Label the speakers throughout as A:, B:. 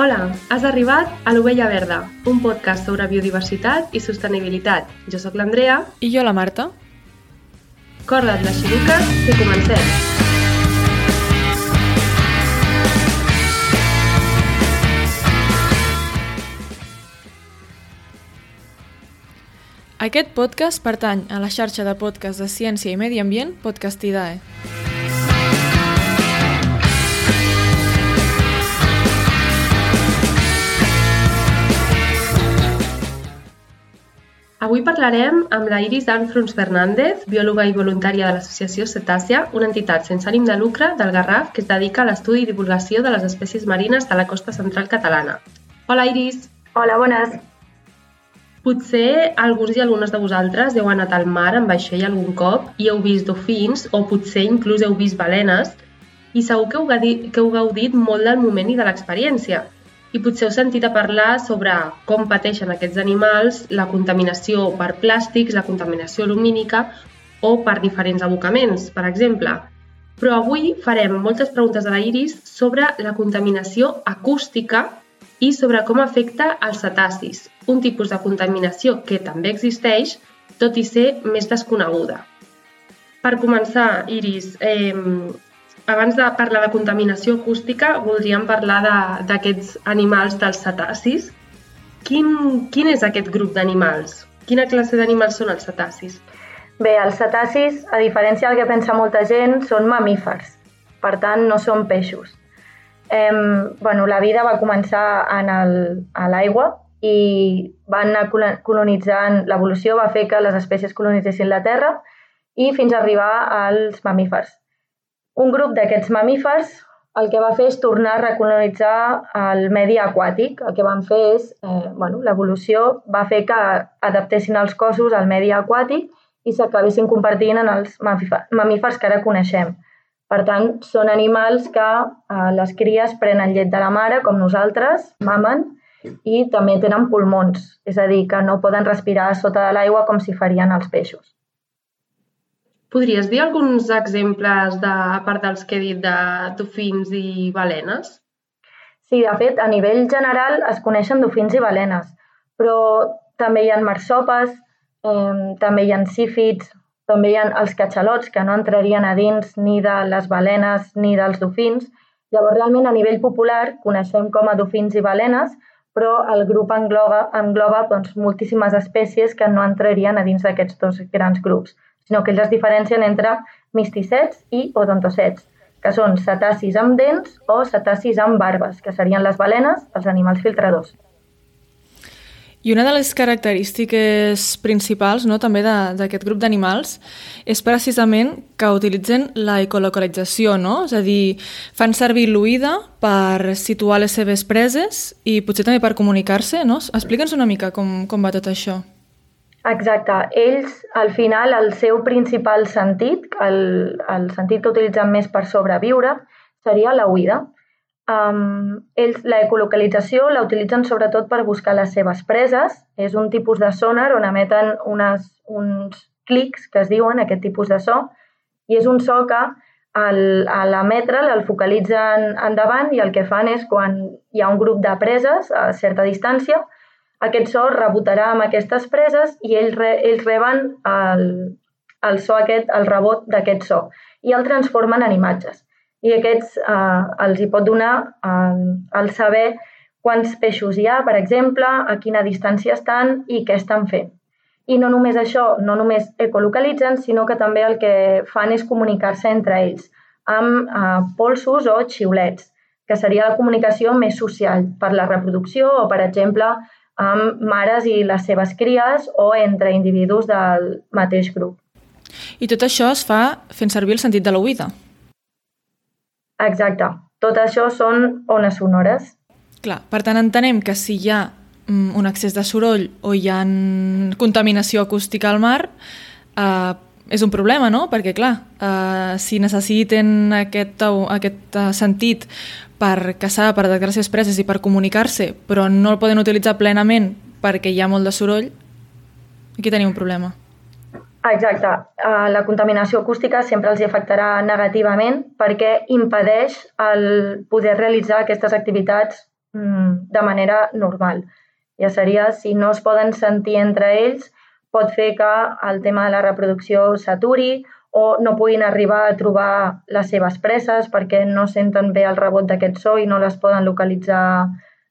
A: Hola, has arribat a l'Ovella Verda, un podcast sobre biodiversitat i sostenibilitat. Jo sóc l'Andrea.
B: I jo la Marta.
A: Corda't les xiruques, que comencem.
B: Aquest podcast pertany a la xarxa de podcast de ciència i medi ambient Podcastidae.
A: Avui parlarem amb la Iris Danfrons Fernández, biòloga i voluntària de l'Associació Cetàcia, una entitat sense ànim de lucre del Garraf que es dedica a l'estudi i divulgació de les espècies marines de la costa central catalana. Hola, Iris.
C: Hola, bones.
A: Potser alguns i algunes de vosaltres heu anat al mar en vaixell algun cop i heu vist dofins o potser inclús heu vist balenes i segur que heu, gaudit, que heu gaudit molt del moment i de l'experiència i potser heu sentit a parlar sobre com pateixen aquests animals la contaminació per plàstics, la contaminació lumínica o per diferents abocaments, per exemple. Però avui farem moltes preguntes a la Iris sobre la contaminació acústica i sobre com afecta els cetacis, un tipus de contaminació que també existeix, tot i ser més desconeguda. Per començar, Iris, eh, abans de parlar de contaminació acústica, voldríem parlar d'aquests animals dels cetacis. Quin, quin és aquest grup d'animals? Quina classe d'animals són els cetacis?
C: Bé, els cetacis, a diferència del que pensa molta gent, són mamífers. Per tant, no són peixos. Eh, bueno, la vida va començar en el, a l'aigua i van anar colonitzant, l'evolució va fer que les espècies colonitzessin la Terra i fins a arribar als mamífers. Un grup d'aquests mamífers el que va fer és tornar a recolonitzar el medi aquàtic. El que van fer és, eh, bueno, l'evolució va fer que adaptessin els cossos al medi aquàtic i s'acabessin convertint en els mamífers que ara coneixem. Per tant, són animals que eh, les cries prenen llet de la mare, com nosaltres, mamen, i també tenen pulmons, és a dir, que no poden respirar sota de l'aigua com si farien els peixos.
A: Podries dir alguns exemples, de, a part dels que he dit, de dofins i balenes?
C: Sí, de fet, a nivell general es coneixen dofins i balenes, però també hi ha marsopes, eh, també hi ha sífids, també hi ha els catxalots, que no entrarien a dins ni de les balenes ni dels dofins. Llavors, realment, a nivell popular, coneixem com a dofins i balenes, però el grup engloba, engloba doncs, moltíssimes espècies que no entrarien a dins d'aquests dos grans grups sinó que ells es diferencien entre misticets i odontocets, que són cetacis amb dents o cetacis amb barbes, que serien les balenes, els animals filtradors.
B: I una de les característiques principals no, també d'aquest grup d'animals és precisament que utilitzen la ecolocalització, no? és a dir, fan servir l'oïda per situar les seves preses i potser també per comunicar-se. No? Explica'ns una mica com, com va tot això.
C: Exacte. Ells, al final, el seu principal sentit, el, el sentit que utilitzen més per sobreviure, seria la huida. Um, ells la ecolocalització la utilitzen sobretot per buscar les seves preses. És un tipus de sonar on emeten unes, uns clics, que es diuen, aquest tipus de so, i és un so que el, a l'emetre'l el focalitzen endavant i el que fan és quan hi ha un grup de preses a certa distància, aquest so rebotarà amb aquestes preses i ells, re, ells reben el, el so aquest, el rebot d'aquest so i el transformen en imatges. I aquests eh, els hi pot donar eh, el saber quants peixos hi ha, per exemple, a quina distància estan i què estan fent. I no només això, no només ecolocalitzen, sinó que també el que fan és comunicar-se entre ells amb eh, polsos o xiulets, que seria la comunicació més social per la reproducció o, per exemple, amb mares i les seves cries o entre individus del mateix grup.
B: I tot això es fa fent servir el sentit de l'oïda.
C: Exacte. Tot això són ones sonores.
B: Clar, per tant entenem que si hi ha mm, un excés de soroll o hi ha contaminació acústica al mar, eh, és un problema, no? Perquè, clar, eh, si necessiten aquest, aquest uh, sentit per caçar, per les preses i per comunicar-se, però no el poden utilitzar plenament perquè hi ha molt de soroll, aquí tenim un problema.
C: Exacte. Uh, la contaminació acústica sempre els afectarà negativament perquè impedeix el poder realitzar aquestes activitats mm, de manera normal. Ja seria, si no es poden sentir entre ells, pot fer que el tema de la reproducció s'aturi o no puguin arribar a trobar les seves preses perquè no senten bé el rebot d'aquest so i no les poden localitzar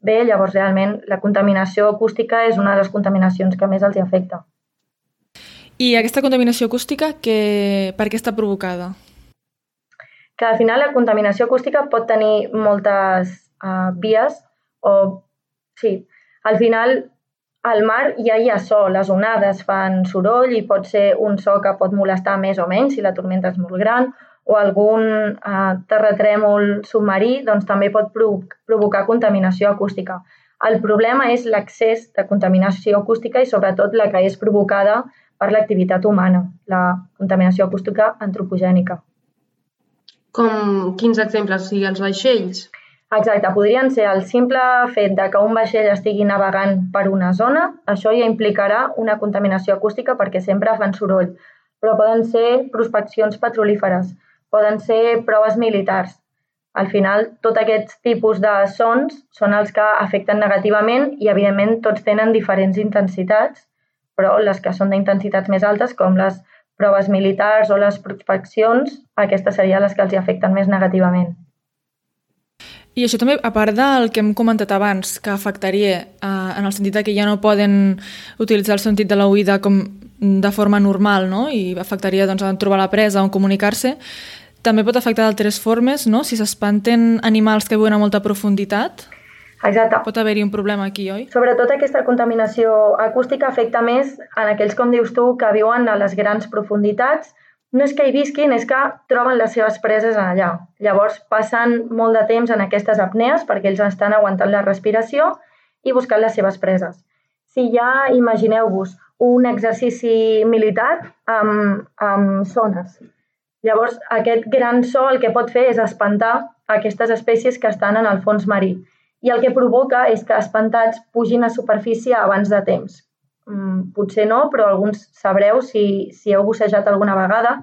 C: bé. Llavors, realment, la contaminació acústica és una de les contaminacions que més els hi afecta.
B: I aquesta contaminació acústica, que, per què està provocada?
C: Que al final la contaminació acústica pot tenir moltes uh, vies o... Sí, al final al mar ja hi ha so, les onades fan soroll i pot ser un so que pot molestar més o menys si la tormenta és molt gran o algun eh, terratrèmol submarí doncs, també pot provocar contaminació acústica. El problema és l'accés de contaminació acústica i sobretot la que és provocada per l'activitat humana, la contaminació acústica antropogènica.
A: Com quins exemples? O sigui, els vaixells?
C: Exacte, podrien ser el simple fet de que un vaixell estigui navegant per una zona, això ja implicarà una contaminació acústica perquè sempre fan soroll, però poden ser prospeccions petrolíferes, poden ser proves militars. Al final, tot aquests tipus de sons són els que afecten negativament i, evidentment, tots tenen diferents intensitats, però les que són d'intensitats més altes, com les proves militars o les prospeccions, aquestes serien les que els afecten més negativament.
B: I això també, a part del que hem comentat abans, que afectaria eh, en el sentit que ja no poden utilitzar el sentit de la oïda com de forma normal no? i afectaria doncs, a trobar la presa, on comunicar-se, també pot afectar d'altres formes, no? si s'espanten animals que viuen a molta profunditat.
C: Exacte.
B: Pot haver-hi un problema aquí, oi?
C: Sobretot aquesta contaminació acústica afecta més en aquells, com dius tu, que viuen a les grans profunditats, no és que hi visquin, és que troben les seves preses allà. Llavors passen molt de temps en aquestes apnees perquè ells estan aguantant la respiració i buscant les seves preses. Si ja imagineu-vos un exercici militar amb, amb zones. Llavors, aquest gran so el que pot fer és espantar aquestes espècies que estan en el fons marí. I el que provoca és que espantats pugin a superfície abans de temps. Mm, potser no, però alguns sabreu si, si heu bussejat alguna vegada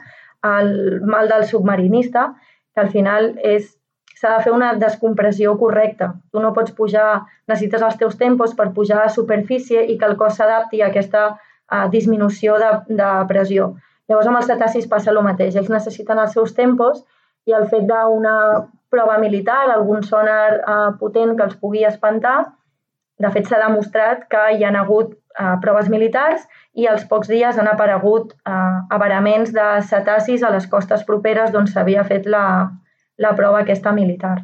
C: el mal del submarinista, que al final és s'ha de fer una descompressió correcta. Tu no pots pujar, necessites els teus tempos per pujar a superfície i que el cos s'adapti a aquesta a disminució de, de pressió. Llavors amb els cetacis passa el mateix. Ells necessiten els seus tempos i el fet d'una prova militar, algun sonar eh, potent que els pugui espantar, de fet s'ha demostrat que hi han hagut eh, proves militars i als pocs dies han aparegut eh, avaraments de cetacis a les costes properes d'on s'havia fet la, la prova aquesta militar.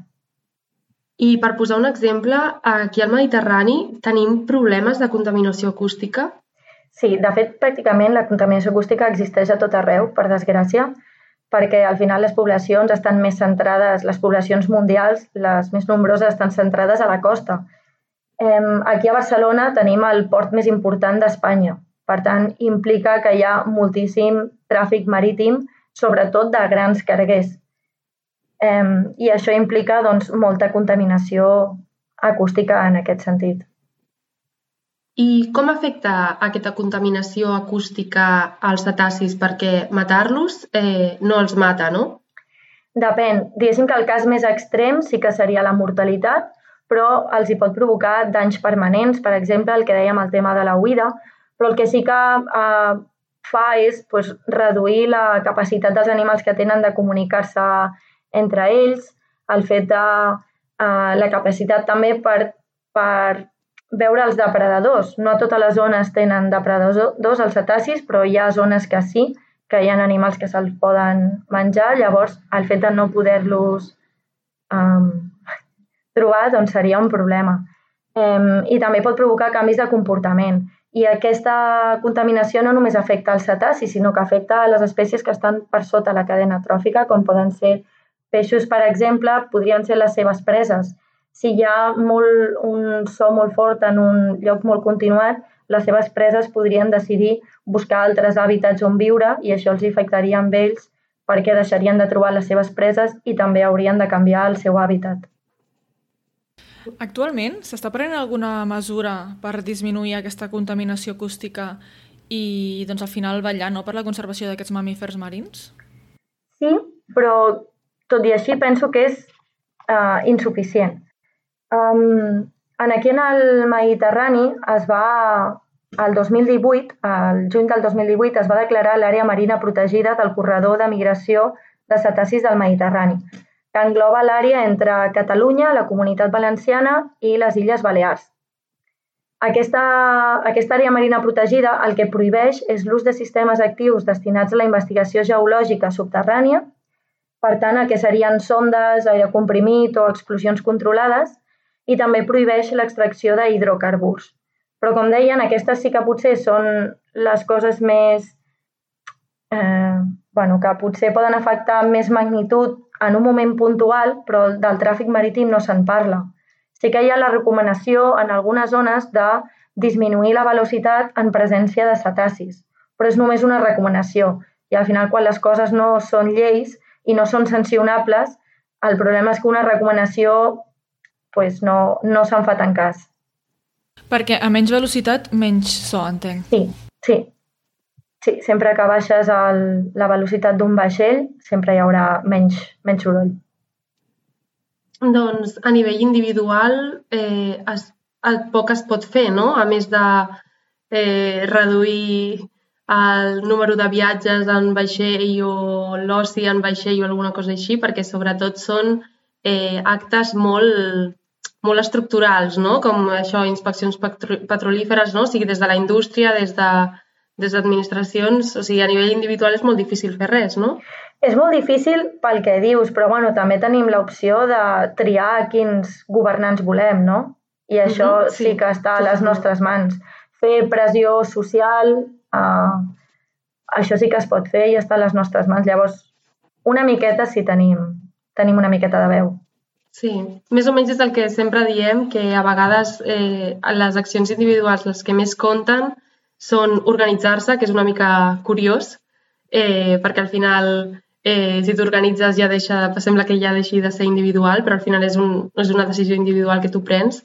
A: I per posar un exemple, aquí al Mediterrani tenim problemes de contaminació acústica?
C: Sí, de fet, pràcticament la contaminació acústica existeix a tot arreu, per desgràcia, perquè al final les poblacions estan més centrades, les poblacions mundials, les més nombroses, estan centrades a la costa aquí a Barcelona tenim el port més important d'Espanya. Per tant, implica que hi ha moltíssim tràfic marítim, sobretot de grans carguers. I això implica doncs, molta contaminació acústica en aquest sentit.
A: I com afecta aquesta contaminació acústica als cetacis? Perquè matar-los eh, no els mata, no?
C: Depèn. Diguéssim que el cas més extrem sí que seria la mortalitat, però els hi pot provocar danys permanents, per exemple, el que dèiem el tema de la huida, però el que sí que eh, fa és pues, reduir la capacitat dels animals que tenen de comunicar-se entre ells, el fet de eh, la capacitat també per, per veure els depredadors. No totes les zones tenen depredadors els cetacis, però hi ha zones que sí, que hi ha animals que se'ls poden menjar, llavors el fet de no poder-los um, trobar doncs, seria un problema. Eh, I també pot provocar canvis de comportament. I aquesta contaminació no només afecta els cetacis, sinó que afecta a les espècies que estan per sota la cadena tròfica, com poden ser peixos, per exemple, podrien ser les seves preses. Si hi ha molt, un so molt fort en un lloc molt continuat, les seves preses podrien decidir buscar altres hàbitats on viure i això els afectaria amb ells perquè deixarien de trobar les seves preses i també haurien de canviar el seu hàbitat.
B: Actualment s'està prenent alguna mesura per disminuir aquesta contaminació acústica i doncs, al final vetllar no, per la conservació d'aquests mamífers marins?
C: Sí, però tot i així penso que és uh, insuficient. Um, en aquí en el Mediterrani es va, el 2018, el juny del 2018, es va declarar l'àrea marina protegida del corredor de migració de cetacis del Mediterrani, que engloba l'àrea entre Catalunya, la Comunitat Valenciana i les Illes Balears. Aquesta, aquesta àrea marina protegida el que prohibeix és l'ús de sistemes actius destinats a la investigació geològica subterrània, per tant, el que serien sondes, aire comprimit o explosions controlades, i també prohibeix l'extracció d'hidrocarburs. Però, com deien, aquestes sí que potser són les coses més... Eh, bueno, que potser poden afectar més magnitud en un moment puntual, però del tràfic marítim no se'n parla. Sí que hi ha la recomanació en algunes zones de disminuir la velocitat en presència de cetacis, però és només una recomanació. I al final, quan les coses no són lleis i no són sancionables, el problema és que una recomanació pues, no, no se'n fa tant cas.
B: Perquè a menys velocitat, menys so, entenc.
C: Sí, sí. Sí, sempre que baixes el, la velocitat d'un vaixell, sempre hi haurà menys, menys soroll.
A: Doncs a nivell individual eh, es, el poc es pot fer, no? A més de eh, reduir el número de viatges en vaixell o l'oci en vaixell o alguna cosa així, perquè sobretot són eh, actes molt, molt estructurals, no? com això, inspeccions petrolíferes, no? o sigui, des de la indústria, des de des d'administracions, o sigui, a nivell individual és molt difícil fer res, no?
C: És molt difícil pel que dius, però bueno, també tenim l'opció de triar quins governants volem, no? I això mm -hmm, sí, sí que està a les nostres mans. Fer pressió social, uh, això sí que es pot fer i està a les nostres mans. Llavors, una miqueta sí tenim, tenim una miqueta de veu.
A: Sí, més o menys és el que sempre diem, que a vegades eh, les accions individuals les que més compten són organitzar-se, que és una mica curiós, eh, perquè al final eh, si t'organitzes ja deixa, sembla que ja deixi de ser individual, però al final és, un, és una decisió individual que tu prens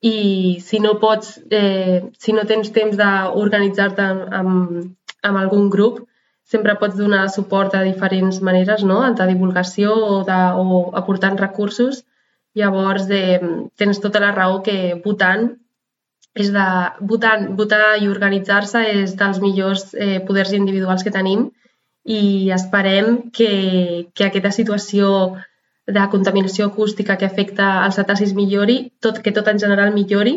A: i si no pots, eh, si no tens temps d'organitzar-te amb, amb algun grup, sempre pots donar suport de diferents maneres, no? de divulgació o, de, o aportant recursos. Llavors, eh, tens tota la raó que votant és de votar, votar i organitzar-se és dels millors eh, poders individuals que tenim i esperem que, que aquesta situació de contaminació acústica que afecta els cetacis millori, tot, que tot en general millori.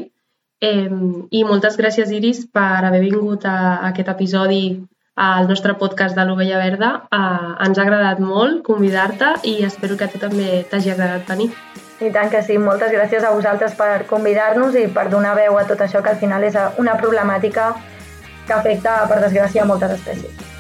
A: Eh, I moltes gràcies, Iris, per haver vingut a, a aquest episodi al nostre podcast de l'Ovella Verda. Eh, ens ha agradat molt convidar-te i espero que a tu també t'hagi agradat venir.
C: I tant que sí, moltes gràcies a vosaltres per convidar-nos i per donar veu a tot això que al final és una problemàtica que afecta, per desgràcia, moltes espècies.